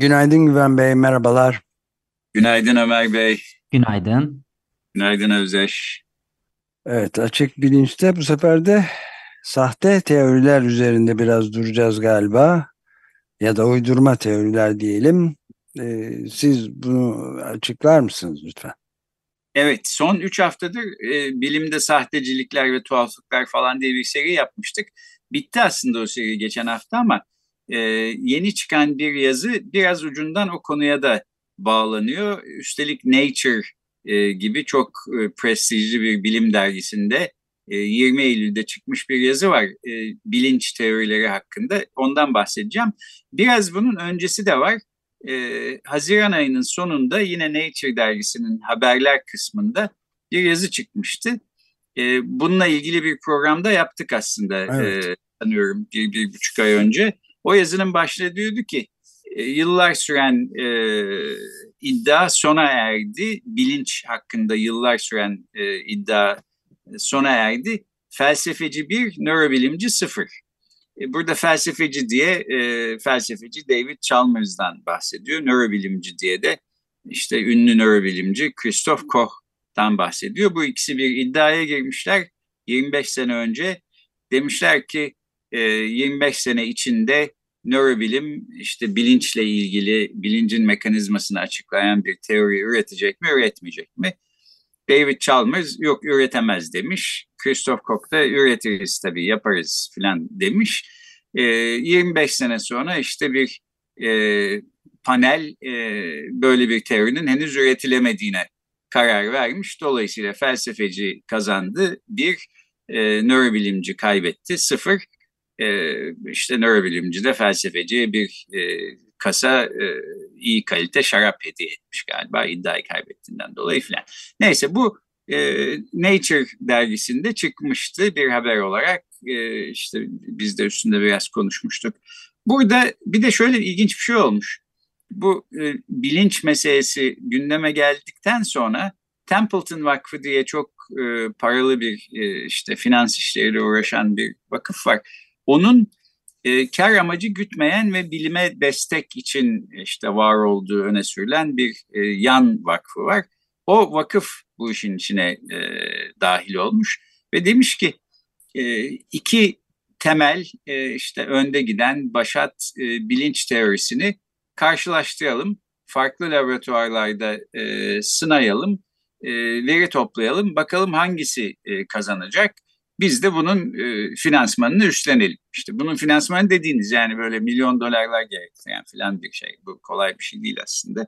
Günaydın Güven Bey, merhabalar. Günaydın Ömer Bey. Günaydın. Günaydın Özdeş. Evet, açık bilinçte bu sefer de sahte teoriler üzerinde biraz duracağız galiba. Ya da uydurma teoriler diyelim. Ee, siz bunu açıklar mısınız lütfen? Evet, son üç haftadır e, bilimde sahtecilikler ve tuhaflıklar falan diye bir seri yapmıştık. Bitti aslında o seri geçen hafta ama e, yeni çıkan bir yazı biraz ucundan o konuya da bağlanıyor. Üstelik Nature e, gibi çok e, prestijli bir bilim dergisinde e, 20 Eylül'de çıkmış bir yazı var e, bilinç teorileri hakkında. Ondan bahsedeceğim. Biraz bunun öncesi de var e, Haziran ayının sonunda yine Nature dergisinin haberler kısmında bir yazı çıkmıştı. E, bununla ilgili bir programda yaptık aslında evet. e, sanıyorum bir, bir buçuk ay önce. O yazının başlığı diyordu ki e, yıllar süren e, iddia sona erdi. Bilinç hakkında yıllar süren e, iddia sona erdi. Felsefeci bir, nörobilimci sıfır. E, burada felsefeci diye e, felsefeci David Chalmers'dan bahsediyor. Nörobilimci diye de işte ünlü nörobilimci Christoph Koch'tan bahsediyor. Bu ikisi bir iddiaya girmişler 25 sene önce. Demişler ki e, 25 sene içinde nörobilim işte bilinçle ilgili bilincin mekanizmasını açıklayan bir teori üretecek mi üretmeyecek mi? David Chalmers yok üretemez demiş. Christoph Koch da üretiriz tabii yaparız filan demiş. E, ee, 25 sene sonra işte bir e, panel e, böyle bir teorinin henüz üretilemediğine karar vermiş. Dolayısıyla felsefeci kazandı, bir e, nörobilimci kaybetti, sıfır. E, işte nörobilimci de felsefeciye bir e, kasa e, iyi kalite şarap hediye etmiş galiba iddiayı kaybettiğinden dolayı filan. Neyse bu e, Nature dergisinde çıkmıştı bir haber olarak. E, işte biz de üstünde biraz konuşmuştuk. Burada bir de şöyle ilginç bir şey olmuş. Bu e, bilinç meselesi gündeme geldikten sonra Templeton Vakfı diye çok e, paralı bir e, işte finans işleriyle uğraşan bir vakıf var. Onun e, kar amacı gütmeyen ve bilime destek için işte var olduğu öne sürülen bir e, yan vakfı var. O vakıf bu işin içine e, dahil olmuş ve demiş ki e, iki temel e, işte önde giden başat e, bilinç teorisini karşılaştıralım. Farklı laboratuvarlarda e, sınayalım, e, veri toplayalım, bakalım hangisi e, kazanacak. Biz de bunun e, finansmanını üstlenelim. İşte bunun finansmanı dediğiniz yani böyle milyon dolarlar gerektiren falan bir şey. Bu kolay bir şey değil aslında.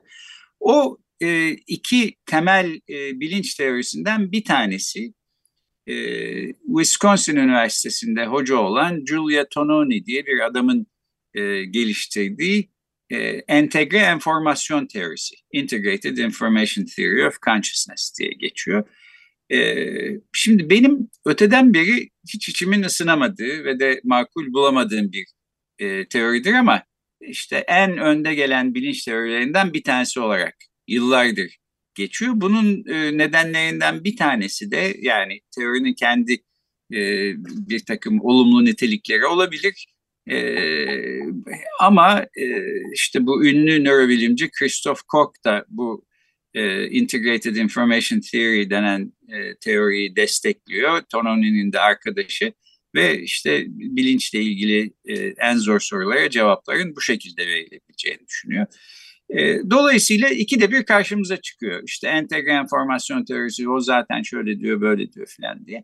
O e, iki temel e, bilinç teorisinden bir tanesi e, Wisconsin Üniversitesi'nde hoca olan Julia Tononi diye bir adamın e, geliştirdiği e, entegre enformasyon teorisi, Integrated Information Theory of Consciousness diye geçiyor. E, şimdi benim öteden beri hiç içimin ısınamadığı ve de makul bulamadığım bir e, teoridir ama işte en önde gelen bilinç teorilerinden bir tanesi olarak yıllardır geçiyor. Bunun e, nedenlerinden bir tanesi de yani teorinin kendi e, bir takım olumlu nitelikleri olabilir. E, ama e, işte bu ünlü nörobilimci Christoph Koch da bu e, Integrated Information Theory denen e, teoriyi destekliyor. Tononi'nin de arkadaşı ve işte bilinçle ilgili e, en zor sorulara cevapların bu şekilde verilebileceğini düşünüyor. E, dolayısıyla iki de bir karşımıza çıkıyor. İşte entegre enformasyon teorisi o zaten şöyle diyor böyle diyor filan diye.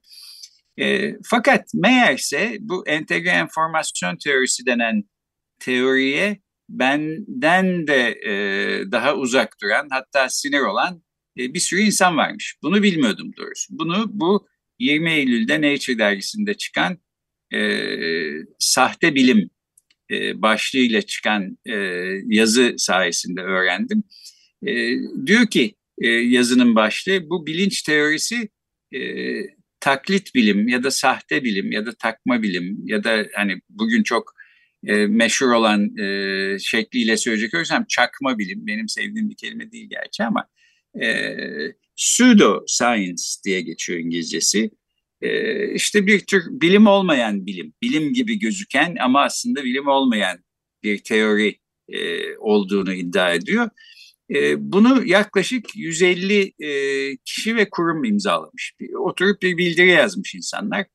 E, fakat meğerse bu entegre enformasyon teorisi denen teoriye benden de e, daha uzak duran hatta sinir olan e, bir sürü insan varmış. Bunu bilmiyordum doğrusu. Bunu bu 20 Eylül'de Nature dergisinde çıkan e, sahte bilim e, başlığıyla çıkan e, yazı sayesinde öğrendim. E, diyor ki e, yazının başlığı bu bilinç teorisi e, taklit bilim ya da sahte bilim ya da takma bilim ya da hani bugün çok e, meşhur olan e, şekliyle söyleyecek olursam çakma bilim benim sevdiğim bir kelime değil gerçi ama e, pseudo science diye geçiyor İngilizcesi. E, işte bir tür bilim olmayan bilim, bilim gibi gözüken ama aslında bilim olmayan bir teori e, olduğunu iddia ediyor. E, bunu yaklaşık 150 e, kişi ve kurum imzalamış. Oturup bir bildiri yazmış insanlar.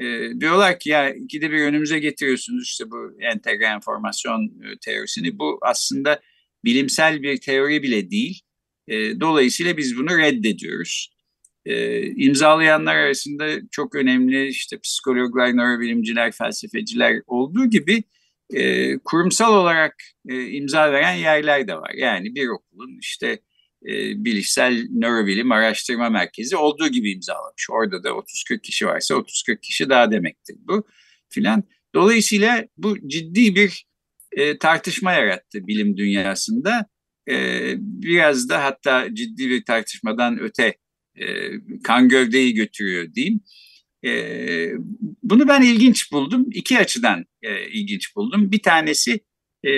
E, diyorlar ki ya ikide bir önümüze getiriyorsunuz işte bu entegre enformasyon e, teorisini. Bu aslında bilimsel bir teori bile değil. E, dolayısıyla biz bunu reddediyoruz. E, imzalayanlar arasında çok önemli işte psikologlar, nörobilimciler, felsefeciler olduğu gibi e, kurumsal olarak e, imza veren yerler de var. Yani bir okulun işte e, bilişsel nörobilim araştırma merkezi olduğu gibi imzalamış. Orada da 30-40 kişi varsa 30-40 kişi daha demektir bu filan. Dolayısıyla bu ciddi bir e, tartışma yarattı bilim dünyasında. E, biraz da hatta ciddi bir tartışmadan öte e, kan gövdeyi götürüyor diyeyim. E, bunu ben ilginç buldum. İki açıdan e, ilginç buldum. Bir tanesi e,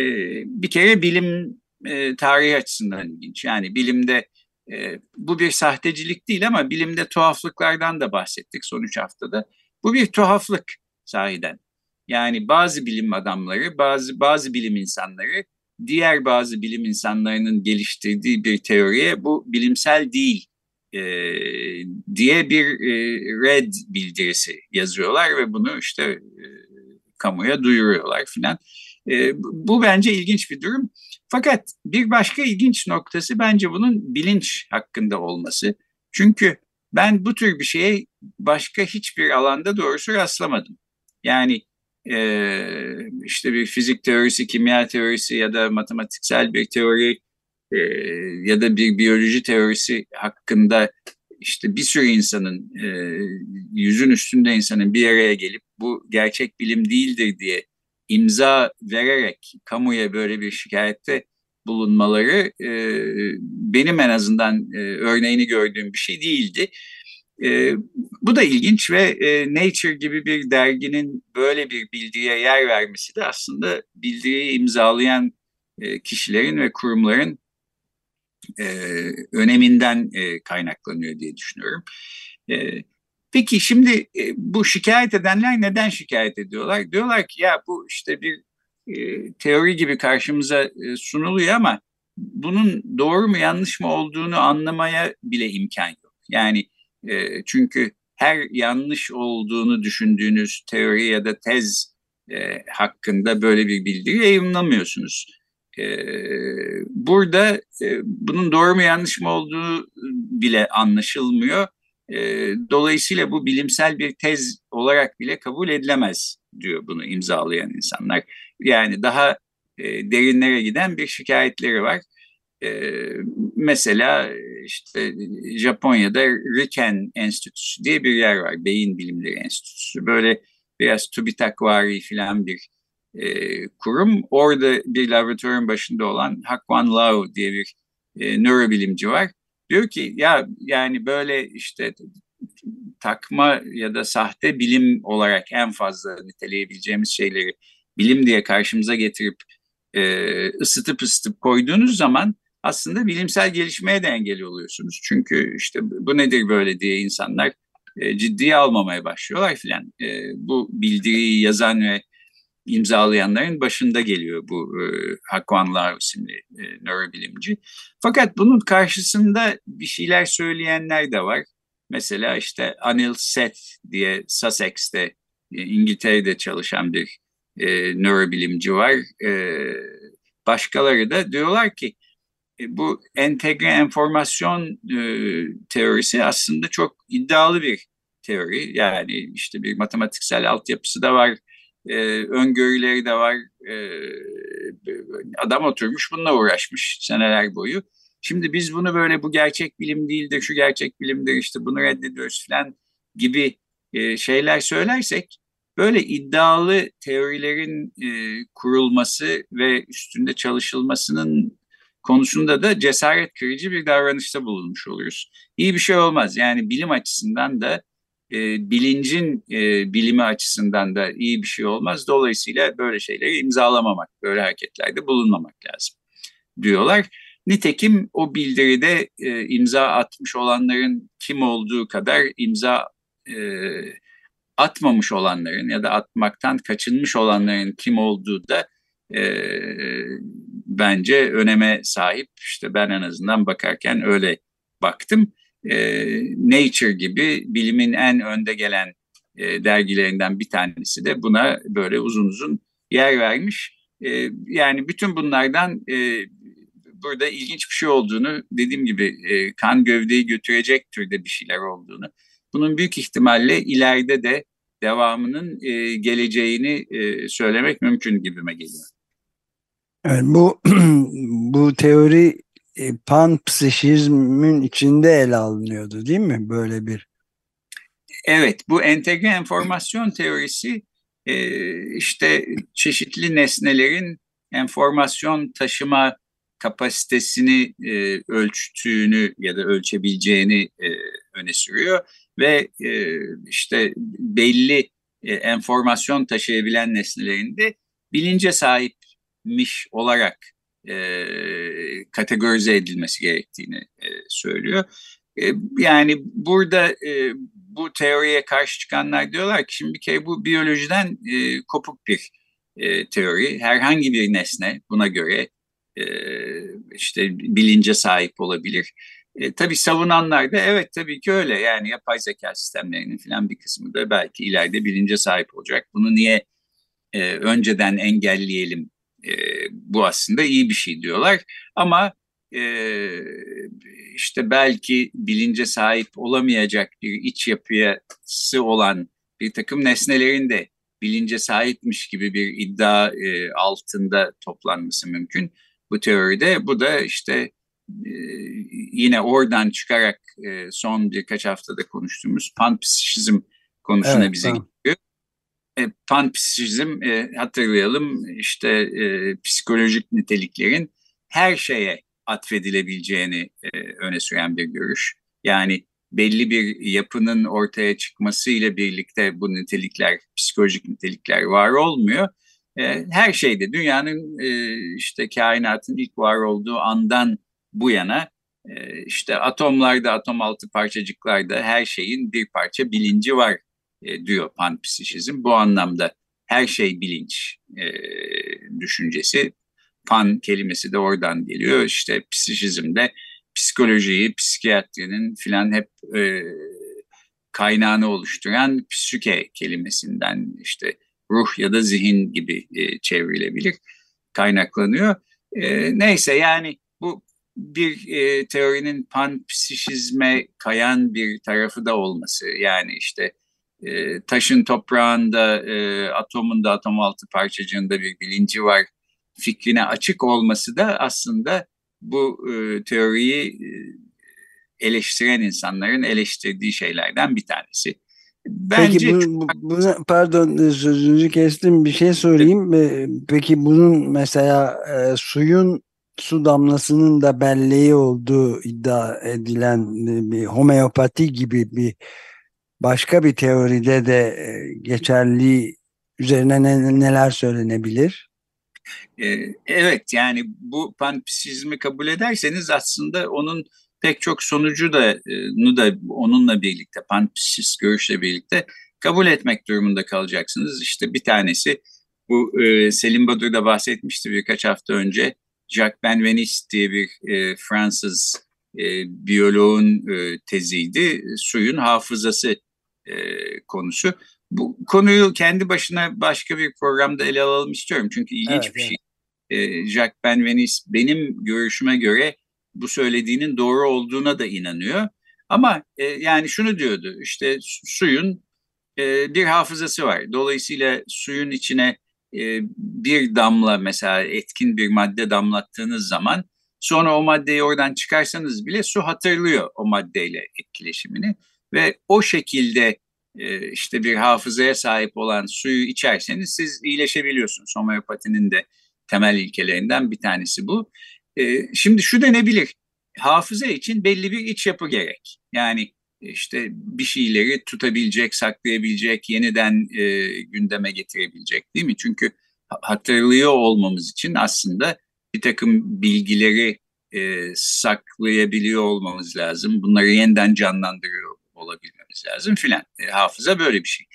bir kere bilim e, tarihi açısından ilginç. Yani bilimde e, bu bir sahtecilik değil ama bilimde tuhaflıklardan da bahsettik sonuç haftada. Bu bir tuhaflık sahiden. Yani bazı bilim adamları, bazı bazı bilim insanları diğer bazı bilim insanlarının geliştirdiği bir teoriye bu bilimsel değil e, diye bir e, red bildirisi yazıyorlar ve bunu işte e, kamuya duyuruyorlar filan. E, bu bence ilginç bir durum. Fakat bir başka ilginç noktası bence bunun bilinç hakkında olması. Çünkü ben bu tür bir şeye başka hiçbir alanda doğrusu rastlamadım. Yani e, işte bir fizik teorisi, kimya teorisi ya da matematiksel bir teori e, ya da bir biyoloji teorisi hakkında işte bir sürü insanın e, yüzün üstünde insanın bir araya gelip bu gerçek bilim değildir diye imza vererek kamuya böyle bir şikayette bulunmaları e, benim en azından e, örneğini gördüğüm bir şey değildi. E, bu da ilginç ve e, Nature gibi bir derginin böyle bir bildiriye yer vermesi de aslında bildiriyi imzalayan e, kişilerin ve kurumların e, öneminden e, kaynaklanıyor diye düşünüyorum. E, peki şimdi e, bu şikayet edenler neden şikayet ediyorlar? Diyorlar ki ya bu işte bir e, teori gibi karşımıza e, sunuluyor ama bunun doğru mu yanlış mı olduğunu anlamaya bile imkan yok. Yani e, çünkü her yanlış olduğunu düşündüğünüz teori ya da tez e, hakkında böyle bir bildiri yayınlamıyorsunuz. E, burada e, bunun doğru mu yanlış mı olduğu bile anlaşılmıyor. E, dolayısıyla bu bilimsel bir tez olarak bile kabul edilemez diyor bunu imzalayan insanlar. Yani daha e, derinlere giden bir şikayetleri var. E, mesela işte Japonya'da Riken Enstitüsü diye bir yer var. Beyin Bilimleri Enstitüsü. Böyle biraz TÜBİTAK-vari filan bir e, kurum. Orada bir laboratuvarın başında olan Hakwan Lau diye bir e, nörobilimci var. Diyor ki ya yani böyle işte takma ya da sahte bilim olarak en fazla niteleyebileceğimiz şeyleri bilim diye karşımıza getirip e, ısıtıp ısıtıp koyduğunuz zaman aslında bilimsel gelişmeye de engel oluyorsunuz. Çünkü işte bu nedir böyle diye insanlar e, ciddiye almamaya başlıyorlar filan. E, bu bildiriyi yazan ve imzalayanların başında geliyor bu e, Hakwan Lau isimli e, nörobilimci. Fakat bunun karşısında bir şeyler söyleyenler de var. Mesela işte Anil Seth diye Sussex'te e, İngiltere'de çalışan bir e, nörobilimci var. E, başkaları da diyorlar ki e, bu entegre enformasyon e, teorisi aslında çok iddialı bir teori. Yani işte bir matematiksel altyapısı da var, e, öngörüleri de var. E, adam oturmuş bununla uğraşmış seneler boyu. Şimdi biz bunu böyle bu gerçek bilim değildir, şu gerçek bilimdir işte bunu reddediyoruz falan gibi e, şeyler söylersek böyle iddialı teorilerin e, kurulması ve üstünde çalışılmasının konusunda da cesaret kırıcı bir davranışta bulunmuş oluruz. İyi bir şey olmaz. Yani bilim açısından da e, bilincin e, bilimi açısından da iyi bir şey olmaz. Dolayısıyla böyle şeyleri imzalamamak, böyle hareketlerde bulunmamak lazım diyorlar. Nitekim o bildiride e, imza atmış olanların kim olduğu kadar imza e, atmamış olanların ya da atmaktan kaçınmış olanların kim olduğu da e, bence öneme sahip. İşte ben en azından bakarken öyle baktım. E, Nature gibi bilimin en önde gelen e, dergilerinden bir tanesi de buna böyle uzun uzun yer vermiş. E, yani bütün bunlardan e, burada ilginç bir şey olduğunu, dediğim gibi e, kan gövdeyi götürecek türde bir şeyler olduğunu, bunun büyük ihtimalle ileride de devamının e, geleceğini e, söylemek mümkün gibime geliyor. Evet, bu bu teori panpsişizmin içinde ele alınıyordu değil mi böyle bir? Evet bu entegre enformasyon teorisi e, işte çeşitli nesnelerin enformasyon taşıma kapasitesini e, ölçtüğünü ya da ölçebileceğini e, öne sürüyor ve e, işte belli e, enformasyon taşıyabilen nesnelerin de bilince sahipmiş olarak e, kategorize edilmesi gerektiğini e, söylüyor. E, yani burada e, bu teoriye karşı çıkanlar diyorlar ki şimdi bir kere bu biyolojiden e, kopuk bir e, teori. Herhangi bir nesne buna göre e, işte bilince sahip olabilir. E, tabii savunanlar da evet tabii ki öyle yani yapay zeka sistemlerinin falan bir kısmı da belki ileride bilince sahip olacak. Bunu niye e, önceden engelleyelim e, bu aslında iyi bir şey diyorlar ama e, işte belki bilince sahip olamayacak bir iç yapısı olan bir takım nesnelerin de bilince sahipmiş gibi bir iddia e, altında toplanması mümkün bu teoride. Bu da işte e, yine oradan çıkarak e, son birkaç haftada konuştuğumuz panpsişizm konusuna evet, bize tamam. gidiyor. E, e, hatırlayalım işte e, psikolojik niteliklerin her şeye atfedilebileceğini e, öne süren bir görüş. Yani belli bir yapının ortaya çıkmasıyla birlikte bu nitelikler, psikolojik nitelikler var olmuyor. E, her şeyde dünyanın e, işte kainatın ilk var olduğu andan bu yana e, işte atomlarda, atom altı parçacıklarda her şeyin bir parça bilinci var e, diyor panpsişizm. Bu anlamda her şey bilinç e, düşüncesi. Pan kelimesi de oradan geliyor. İşte psişizmde psikolojiyi, psikiyatrinin filan hep e, kaynağını oluşturan psüke kelimesinden işte ruh ya da zihin gibi e, çevrilebilir, kaynaklanıyor. E, neyse yani bu bir e, teorinin panpsişizme kayan bir tarafı da olması. Yani işte e, taşın toprağında, e, atomun da atom altı parçacığında bir bilinci var fikrine açık olması da aslında bu e, teoriyi e, eleştiren insanların eleştirdiği şeylerden bir tanesi. Bence Peki bu, bu, buna, pardon e, sözünüzü kestim bir şey sorayım. E, peki bunun mesela e, suyun su damlasının da belleği olduğu iddia edilen bir homeopati gibi bir başka bir teoride de geçerli üzerine ne, neler söylenebilir? Evet yani bu panpsizmi kabul ederseniz aslında onun pek çok sonucu da, e, da onunla birlikte, panpsist görüşle birlikte kabul etmek durumunda kalacaksınız. İşte bir tanesi bu e, Selim Badur da bahsetmişti birkaç hafta önce. Jacques Benveniste diye bir e, Fransız e, biyoloğun e, teziydi. Suyun hafızası e, konusu. Bu konuyu kendi başına başka bir programda ele alalım istiyorum. Çünkü ilginç evet, bir şey. E, Jacques Benveniste benim görüşüme göre bu söylediğinin doğru olduğuna da inanıyor. Ama e, yani şunu diyordu işte suyun e, bir hafızası var. Dolayısıyla suyun içine e, bir damla mesela etkin bir madde damlattığınız zaman sonra o maddeyi oradan çıkarsanız bile su hatırlıyor o maddeyle etkileşimini ve o şekilde e, işte bir hafızaya sahip olan suyu içerseniz siz iyileşebiliyorsunuz. Homeopatinin de temel ilkelerinden bir tanesi bu. E, şimdi şu denebilir. Hafıza için belli bir iç yapı gerek. Yani işte bir şeyleri tutabilecek, saklayabilecek, yeniden e, gündeme getirebilecek değil mi? Çünkü hatırlıyor olmamız için aslında bir takım bilgileri e, saklayabiliyor olmamız lazım. Bunları yeniden canlandırıyor olabilmemiz lazım filan. E, hafıza böyle bir şey.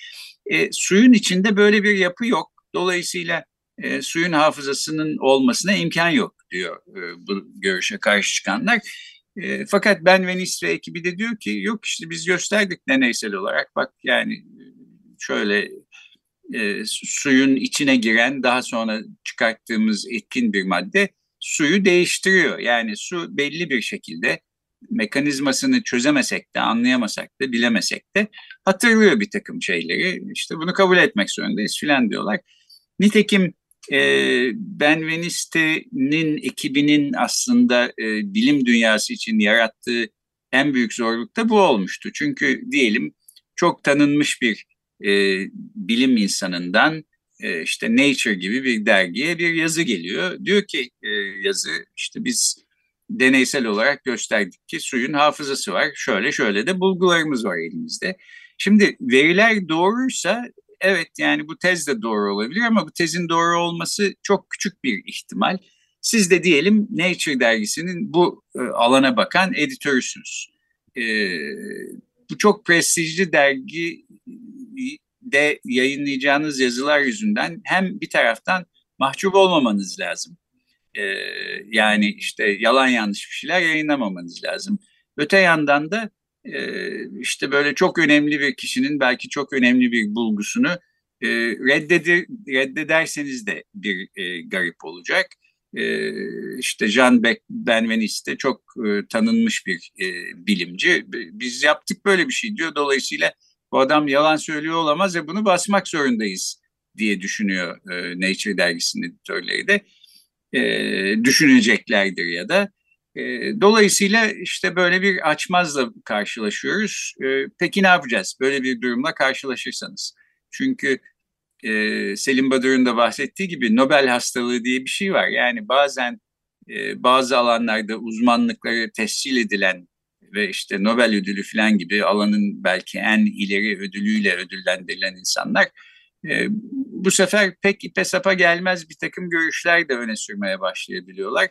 E, suyun içinde böyle bir yapı yok. Dolayısıyla e, suyun hafızasının olmasına imkan yok diyor e, bu görüşe karşı çıkanlar. E, fakat Ben ve Nisre ekibi de diyor ki yok işte biz gösterdik deneysel olarak bak yani şöyle e, suyun içine giren daha sonra çıkarttığımız etkin bir madde suyu değiştiriyor. Yani su belli bir şekilde mekanizmasını çözemesek de anlayamasak da bilemesek de hatırlıyor bir takım şeyleri. İşte bunu kabul etmek zorundayız filan diyorlar. Nitekim e, Ben Veniste'nin ekibinin aslında e, bilim dünyası için yarattığı en büyük zorluk da bu olmuştu. Çünkü diyelim çok tanınmış bir e, bilim insanından e, işte Nature gibi bir dergiye bir yazı geliyor. Diyor ki e, yazı işte biz deneysel olarak gösterdik ki suyun hafızası var. Şöyle şöyle de bulgularımız var elimizde. Şimdi veriler doğruysa evet yani bu tez de doğru olabilir ama bu tezin doğru olması çok küçük bir ihtimal. Siz de diyelim Nature dergisinin bu e, alana bakan editörüsünüz. E, bu çok prestijli dergi de yayınlayacağınız yazılar yüzünden hem bir taraftan mahcup olmamanız lazım. Ee, yani işte yalan yanlış bir şeyler yayınlamamanız lazım. Öte yandan da e, işte böyle çok önemli bir kişinin belki çok önemli bir bulgusunu e, reddedir, reddederseniz de bir e, garip olacak. E, işte Jean Benveniste çok e, tanınmış bir e, bilimci. Biz yaptık böyle bir şey diyor. Dolayısıyla bu adam yalan söylüyor olamaz ve bunu basmak zorundayız diye düşünüyor e, Nature dergisinin editörleri de. E, düşüneceklerdir ya da. E, dolayısıyla işte böyle bir açmazla karşılaşıyoruz. E, peki ne yapacağız böyle bir durumla karşılaşırsanız? Çünkü e, Selim Badur'un da bahsettiği gibi Nobel hastalığı diye bir şey var. Yani bazen e, bazı alanlarda uzmanlıkları tescil edilen ve işte Nobel ödülü falan gibi alanın belki en ileri ödülüyle ödüllendirilen insanlar e, bu sefer pek ipe sapa gelmez bir takım görüşler de öne sürmeye başlayabiliyorlar.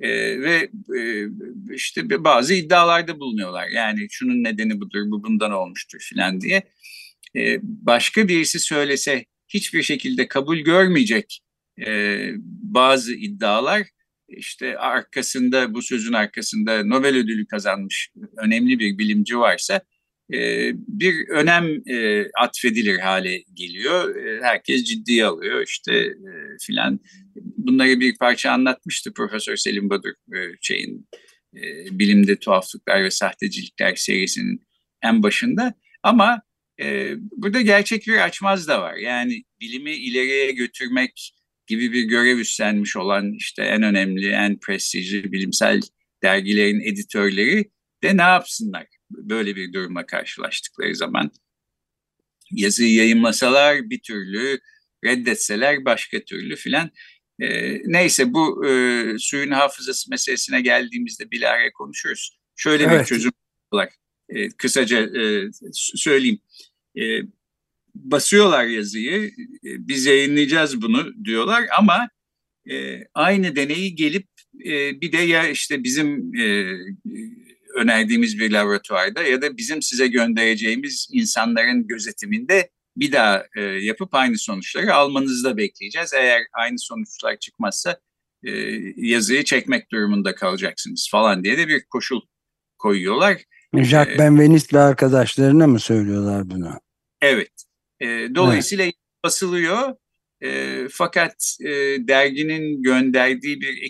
E, ve e, işte bazı iddialarda bulunuyorlar. Yani şunun nedeni budur, bu bundan olmuştur filan diye. E, başka birisi söylese hiçbir şekilde kabul görmeyecek e, bazı iddialar işte arkasında bu sözün arkasında Nobel ödülü kazanmış önemli bir bilimci varsa bir önem atfedilir hale geliyor. Herkes ciddiye alıyor işte filan. Bunları bir parça anlatmıştı Profesör Selim Badur şeyin bilimde tuhaflıklar ve sahtecilikler serisinin en başında. Ama burada gerçek bir açmaz da var. Yani bilimi ileriye götürmek gibi bir görev üstlenmiş olan işte en önemli, en prestijli bilimsel dergilerin editörleri de ne yapsınlar böyle bir durumla karşılaştıkları zaman? Yazıyı yayınlasalar bir türlü, reddetseler başka türlü filan. E, neyse bu e, suyun hafızası meselesine geldiğimizde bilahare konuşuruz. Şöyle evet. bir çözüm var. E, kısaca e, söyleyeyim. E, basıyorlar yazıyı, e, biz yayınlayacağız bunu diyorlar ama e, aynı deneyi gelip e, bir de ya işte bizim e, önerdiğimiz bir laboratuvarda ya da bizim size göndereceğimiz insanların gözetiminde bir daha e, yapıp aynı sonuçları almanızı da bekleyeceğiz. Eğer aynı sonuçlar çıkmazsa e, yazıyı çekmek durumunda kalacaksınız falan diye de bir koşul koyuyorlar. Jacques ee, Benveniste ve arkadaşlarına mı söylüyorlar bunu? Evet. E, dolayısıyla evet. basılıyor. E, fakat e, derginin gönderdiği bir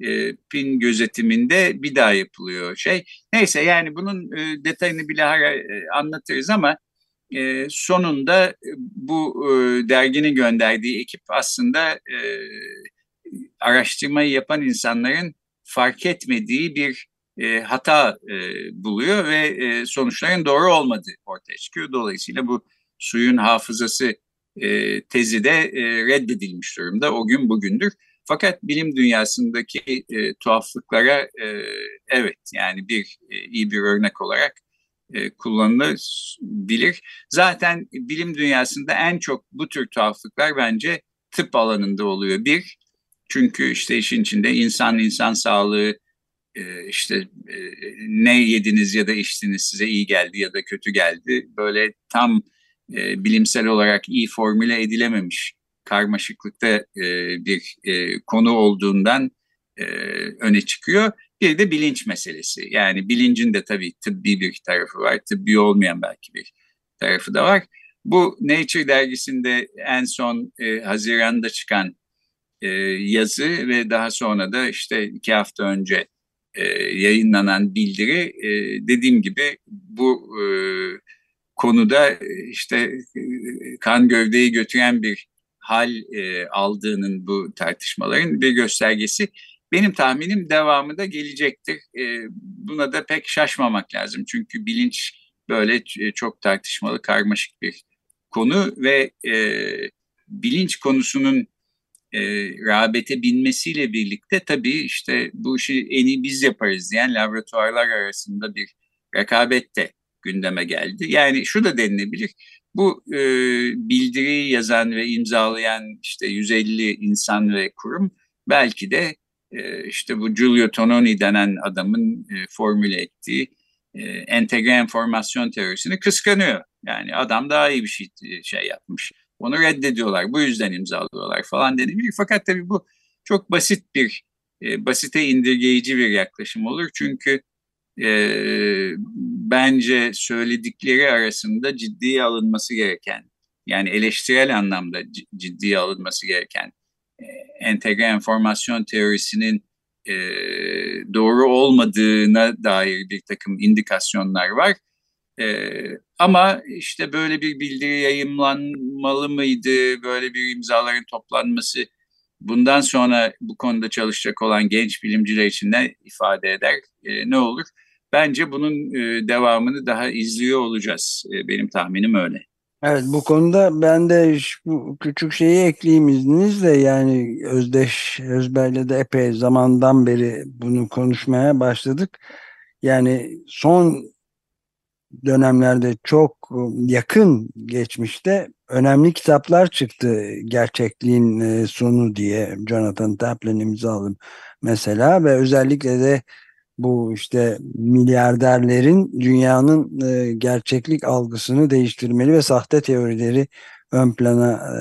ekipin gözetiminde bir daha yapılıyor şey. Neyse yani bunun e, detayını bilahare e, anlatırız ama e, sonunda bu e, derginin gönderdiği ekip aslında e, araştırmayı yapan insanların fark etmediği bir e, hata e, buluyor ve e, sonuçların doğru olmadığı ortaya çıkıyor. Dolayısıyla bu suyun hafızası e, tezi de e, reddedilmiş durumda. O gün bugündür. Fakat bilim dünyasındaki e, tuhaflıklara e, evet yani bir e, iyi bir örnek olarak e, kullanılabilir. Zaten bilim dünyasında en çok bu tür tuhaflıklar bence tıp alanında oluyor. Bir, çünkü işte işin içinde insan insan sağlığı, e, işte e, ne yediniz ya da içtiniz size iyi geldi ya da kötü geldi. Böyle tam e, bilimsel olarak iyi formüle edilememiş karmaşıklıkta e, bir e, konu olduğundan e, öne çıkıyor. Bir de bilinç meselesi. Yani bilincin de tabii tıbbi bir tarafı var, tıbbi olmayan belki bir tarafı da var. Bu Nature dergisinde en son e, Haziran'da çıkan e, yazı ve daha sonra da işte iki hafta önce e, yayınlanan bildiri e, dediğim gibi bu e, konuda e, işte e, kan gövdeyi götüren bir hal e, aldığının bu tartışmaların bir göstergesi. Benim tahminim devamı da gelecektir. E, buna da pek şaşmamak lazım. Çünkü bilinç böyle e, çok tartışmalı, karmaşık bir konu ve e, bilinç konusunun e, rağbete binmesiyle birlikte tabii işte bu işi en iyi biz yaparız diyen laboratuvarlar arasında bir rekabet de gündeme geldi. Yani şu da denilebilir. Bu e, bildiriyi yazan ve imzalayan işte 150 insan ve kurum belki de e, işte bu Giulio Tononi denen adamın e, formüle ettiği e, entegre enformasyon teorisini kıskanıyor. Yani adam daha iyi bir şey, şey yapmış. Onu reddediyorlar. Bu yüzden imzalıyorlar falan denilir. Fakat tabii bu çok basit bir, e, basite indirgeyici bir yaklaşım olur. Çünkü e, bence söyledikleri arasında ciddiye alınması gereken, yani eleştirel anlamda ciddiye alınması gereken e, entegre enformasyon teorisinin e, doğru olmadığına dair bir takım indikasyonlar var. E, ama işte böyle bir bildiri yayımlanmalı mıydı, böyle bir imzaların toplanması bundan sonra bu konuda çalışacak olan genç bilimciler için ne ifade eder, e, ne olur? Bence bunun e, devamını daha izliyor olacağız. E, benim tahminim öyle. Evet bu konuda ben de şu küçük şeyi ekleyeyim izninizle yani Özdeş Özber'le de epey zamandan beri bunu konuşmaya başladık. Yani son dönemlerde çok yakın geçmişte önemli kitaplar çıktı gerçekliğin e, sonu diye Jonathan Taplin imzalı mesela ve özellikle de bu işte milyarderlerin dünyanın e, gerçeklik algısını değiştirmeli ve sahte teorileri ön plana e,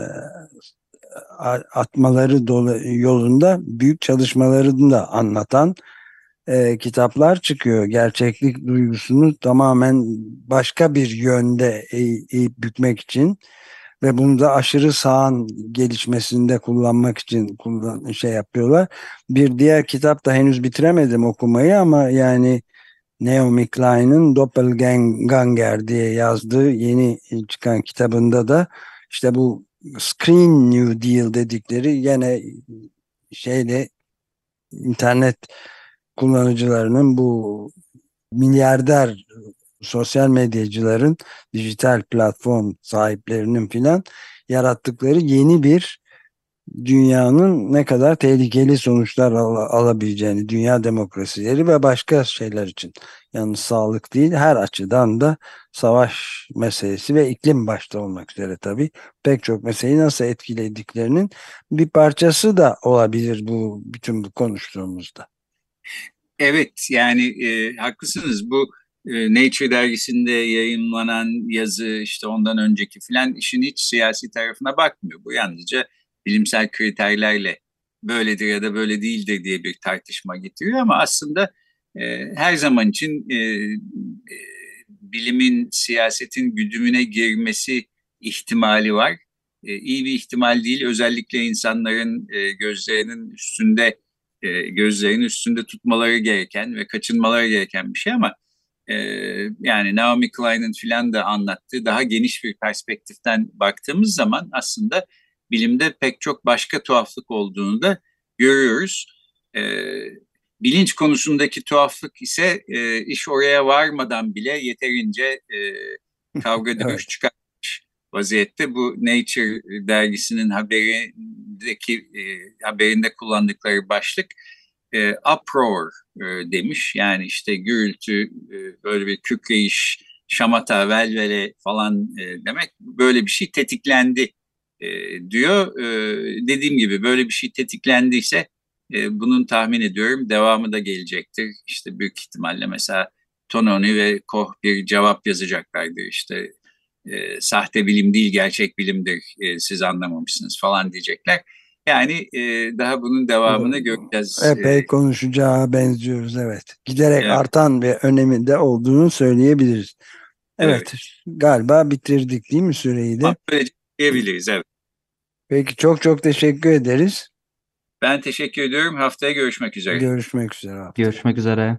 atmaları dolu, yolunda büyük çalışmalarını da anlatan e, kitaplar çıkıyor. Gerçeklik duygusunu tamamen başka bir yönde eğip bükmek için ve bunu da aşırı sağın gelişmesinde kullanmak için kullan şey yapıyorlar. Bir diğer kitap da henüz bitiremedim okumayı ama yani Naomi Klein'in Doppelganger diye yazdığı yeni çıkan kitabında da işte bu Screen New Deal dedikleri yine şeyle internet kullanıcılarının bu milyarder sosyal medyacıların dijital platform sahiplerinin filan yarattıkları yeni bir dünyanın ne kadar tehlikeli sonuçlar al alabileceğini, dünya demokrasileri ve başka şeyler için. Yani sağlık değil, her açıdan da savaş meselesi ve iklim başta olmak üzere tabii pek çok meseleyi nasıl etkilediklerinin bir parçası da olabilir bu bütün bu konuştuğumuzda. Evet yani e, haklısınız bu e, Nature dergisinde yayınlanan yazı işte ondan önceki filan işin hiç siyasi tarafına bakmıyor. Bu yalnızca bilimsel kriterlerle böyledir ya da böyle değildir diye bir tartışma getiriyor ama aslında e, her zaman için e, e, bilimin siyasetin güdümüne girmesi ihtimali var. E, iyi bir ihtimal değil. Özellikle insanların e, gözlerinin üstünde e, gözlerinin üstünde tutmaları gereken ve kaçınmaları gereken bir şey ama e, yani Naomi Klein'in filan da anlattığı daha geniş bir perspektiften baktığımız zaman aslında bilimde pek çok başka tuhaflık olduğunu da görüyoruz. E, bilinç konusundaki tuhaflık ise e, iş oraya varmadan bile yeterince e, kavga dövüş Evet. çıkarmış vaziyette. Bu Nature dergisinin haberindeki e, haberinde kullandıkları başlık e, uproar e, demiş. Yani işte gürültü, e, böyle bir kükreyiş, şamata, velvele falan e, demek. Böyle bir şey tetiklendi e, diyor. E, dediğim gibi böyle bir şey tetiklendiyse e, bunun tahmin ediyorum devamı da gelecektir. İşte büyük ihtimalle mesela Tononi ve Koch bir cevap yazacaklardır. İşte e, sahte bilim değil gerçek bilimdir e, siz anlamamışsınız falan diyecekler. Yani e, daha bunun devamını Evet. göreceğiz. Epey E, konuşacağı benziyoruz evet. Giderek Evet. artan bir öneminde olduğunu söyleyebiliriz. Evet, galiba bitirdik değil mi süreyi de? diyebiliriz. Evet. Peki çok çok teşekkür ederiz. Ben teşekkür ediyorum. Haftaya görüşmek üzere. Görüşmek üzere. Görüşmek üzere.